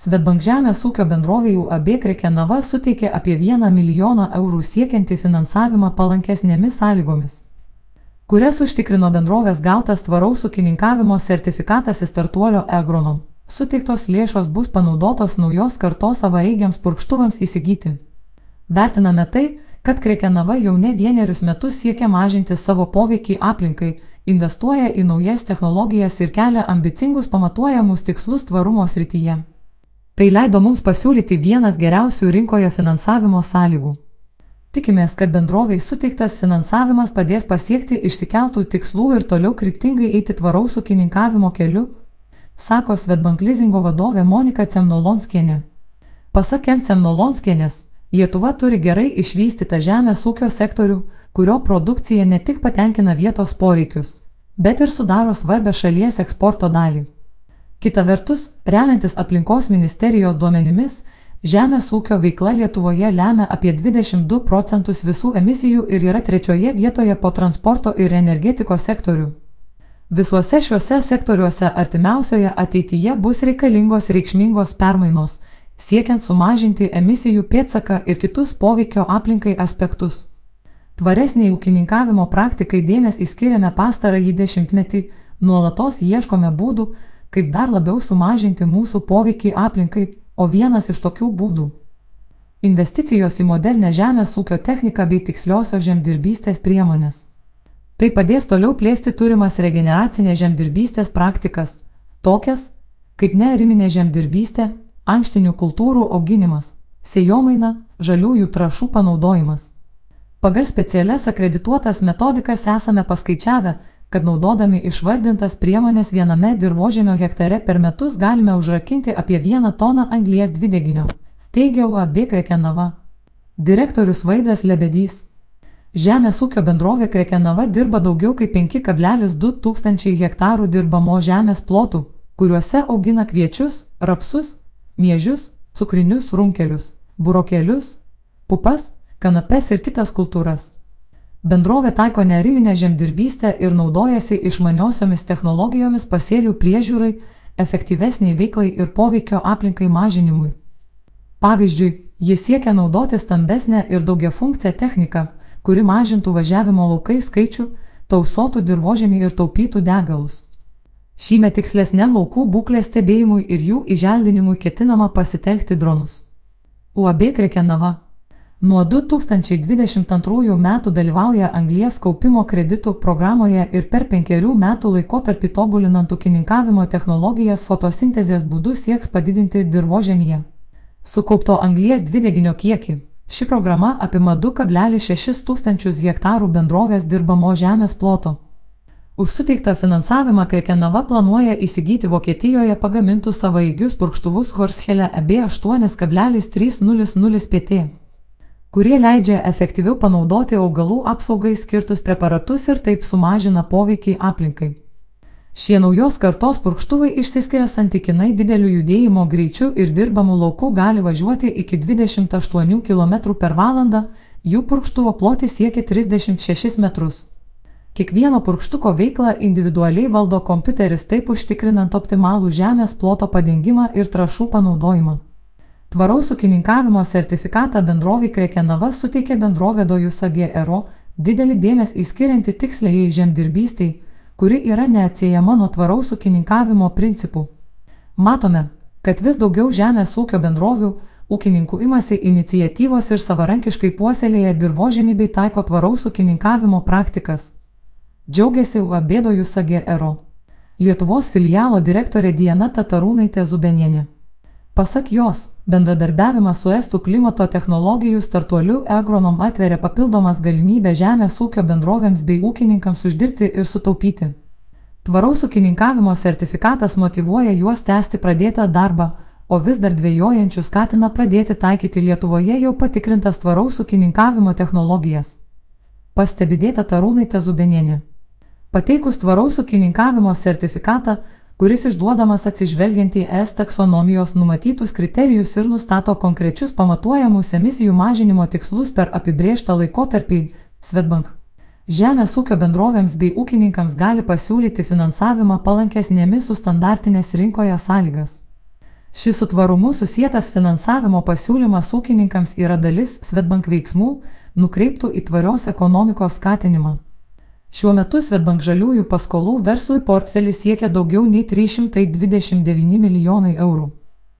Svetbank žemės ūkio bendrovė UAB Krekenava suteikė apie 1 milijoną eurų siekiantį finansavimą palankesnėmis sąlygomis, kurias užtikrino bendrovės gautas tvaraus ūkininkavimo sertifikatas į startuolio Agronom. Suteiktos lėšos bus panaudotos naujos kartos savaeigiams purkštuvams įsigyti. Vertiname tai, kad Krekenava jau ne vienerius metus siekia mažinti savo poveikį aplinkai, investuoja į naujas technologijas ir kelia ambicingus pamatuojamus tikslus tvarumo srityje. Tai leido mums pasiūlyti vienas geriausių rinkoje finansavimo sąlygų. Tikimės, kad bendroviai suteiktas finansavimas padės pasiekti išsikeltų tikslų ir toliau kryptingai eiti tvaraus ūkininkavimo keliu, sako Svetbank lizingo vadovė Monika Cemnolonskienė. Pasak Cemnolonskienės, Lietuva turi gerai išvystytą žemės ūkio sektorių, kurio produkcija ne tik patenkina vietos poreikius, bet ir sudaro svarbę šalies eksporto dalį. Kita vertus, remiantis aplinkos ministerijos duomenimis, žemės ūkio veikla Lietuvoje lemia apie 22 procentus visų emisijų ir yra trečioje vietoje po transporto ir energetikos sektorių. Visuose šiuose sektoriuose artimiausioje ateityje bus reikalingos reikšmingos permainos, siekiant sumažinti emisijų pėtsaką ir kitus poveikio aplinkai aspektus. Tvaresniai ūkininkavimo praktikai dėmesį skiriame pastarąjį dešimtmetį, nuolatos ieškome būdų, kaip dar labiau sumažinti mūsų poveikį aplinkai, o vienas iš tokių būdų - investicijos į modernę žemės ūkio techniką bei tiksliosios žemdirbystės priemonės. Tai padės toliau plėsti turimas regeneracinės žemdirbystės praktikas, tokias kaip neariminė žemdirbystė, ankštinių kultūrų auginimas, sėjomaina, žaliųjų trašų panaudojimas. Pagal specialias akredituotas metodikas esame paskaičiavę, kad naudodami išvardintas priemonės viename dirbožėmio hektare per metus galime užrakinti apie vieną toną anglies dvideginio, teigia UAB Krekenava. Direktorius Vaidas Lebedys. Žemės ūkio bendrovė Krekenava dirba daugiau kaip 5,2 tūkstančiai hektarų dirbamo žemės plotų, kuriuose augina kviečius, rapsus, miežius, cukrinius runkelius, burokelius, pupas, kanapes ir kitas kultūras. Bendrovė taiko neriminę žemdirbystę ir naudojasi išmaniosiomis technologijomis pasėlių priežiūrai, efektyvesniai veiklai ir poveikio aplinkai mažinimui. Pavyzdžiui, jis siekia naudoti stambesnę ir daugiafunkciją techniką, kuri mažintų važiavimo laukai skaičių, tausotų dirbožėmį ir taupytų degalus. Šįmet tikslesnė laukų būklės stebėjimui ir jų įželdinimui ketinama pasitelkti dronus. UAB Krekenava Nuo 2022 metų dalyvauja anglies kaupimo kreditų programoje ir per penkerių metų laikotarpį tobulinant ūkininkavimo technologijas fotosintezės būdu sieks padidinti dirbožemyje. Sukaupto anglies dvideginio kiekį. Ši programa apima 2,6 tūkstančius hektarų bendrovės dirbamo žemės ploto. Už suteiktą finansavimą Krekenava planuoja įsigyti Vokietijoje pagamintus savaigius purkštuvus Horschele EB 8,300 PT kurie leidžia efektyviau panaudoti augalų apsaugai skirtus preparatus ir taip sumažina poveikį aplinkai. Šie naujos kartos purkštuvai išsiskiria santykinai dideliu judėjimo greičiu ir dirbamų laukų gali važiuoti iki 28 km per valandą, jų purkštuvo plotis siekia 36 metrus. Kiekvieno purkštuko veiklą individualiai valdo kompiuteris taip užtikrinant optimalų žemės ploto padengimą ir trašų panaudojimą. Tvaraus ūkininkavimo sertifikatą bendrovai Krekenava suteikė bendrovė Dojus AGRO, didelį dėmesį įskirianti tiksliai žemdirbystei, kuri yra neatsiejama nuo tvaraus ūkininkavimo principų. Matome, kad vis daugiau žemės ūkio bendrovių, ūkininkų imasi iniciatyvos ir savarankiškai puoselėja dirbožėmį bei taiko tvaraus ūkininkavimo praktikas. Džiaugiasi UAB Dojus AGRO. Lietuvos filialo direktorė Diana Tatarūnaitė Zubenienė. Pasak jos, bendradarbiavimas su Estų klimato technologijų startuoliu Agronom atveria papildomas galimybę žemės ūkio bendrovėms bei ūkininkams uždirbti ir sutaupyti. Tvaraus ūkininkavimo sertifikatas motivuoja juos tęsti pradėtą darbą, o vis dar dviejojančių skatina pradėti taikyti Lietuvoje jau patikrintas tvaraus ūkininkavimo technologijas. Pastebėta Tarūnaitė Zubenienė. Pateikus tvaraus ūkininkavimo sertifikatą, kuris išduodamas atsižvelgiant į ES taksonomijos numatytus kriterijus ir nustato konkrečius pamatuojamus emisijų mažinimo tikslus per apibrėžtą laikotarpį Svetbank. Žemės ūkio bendrovėms bei ūkininkams gali pasiūlyti finansavimą palankesnėmis su standartinės rinkoje sąlygas. Šis su tvarumu susijęs finansavimo pasiūlymas ūkininkams yra dalis Svetbank veiksmų, nukreiptų į tvarios ekonomikos skatinimą. Šiuo metu Svetbank žaliųjų paskolų verslui portfelis siekia daugiau nei 329 milijonai eurų.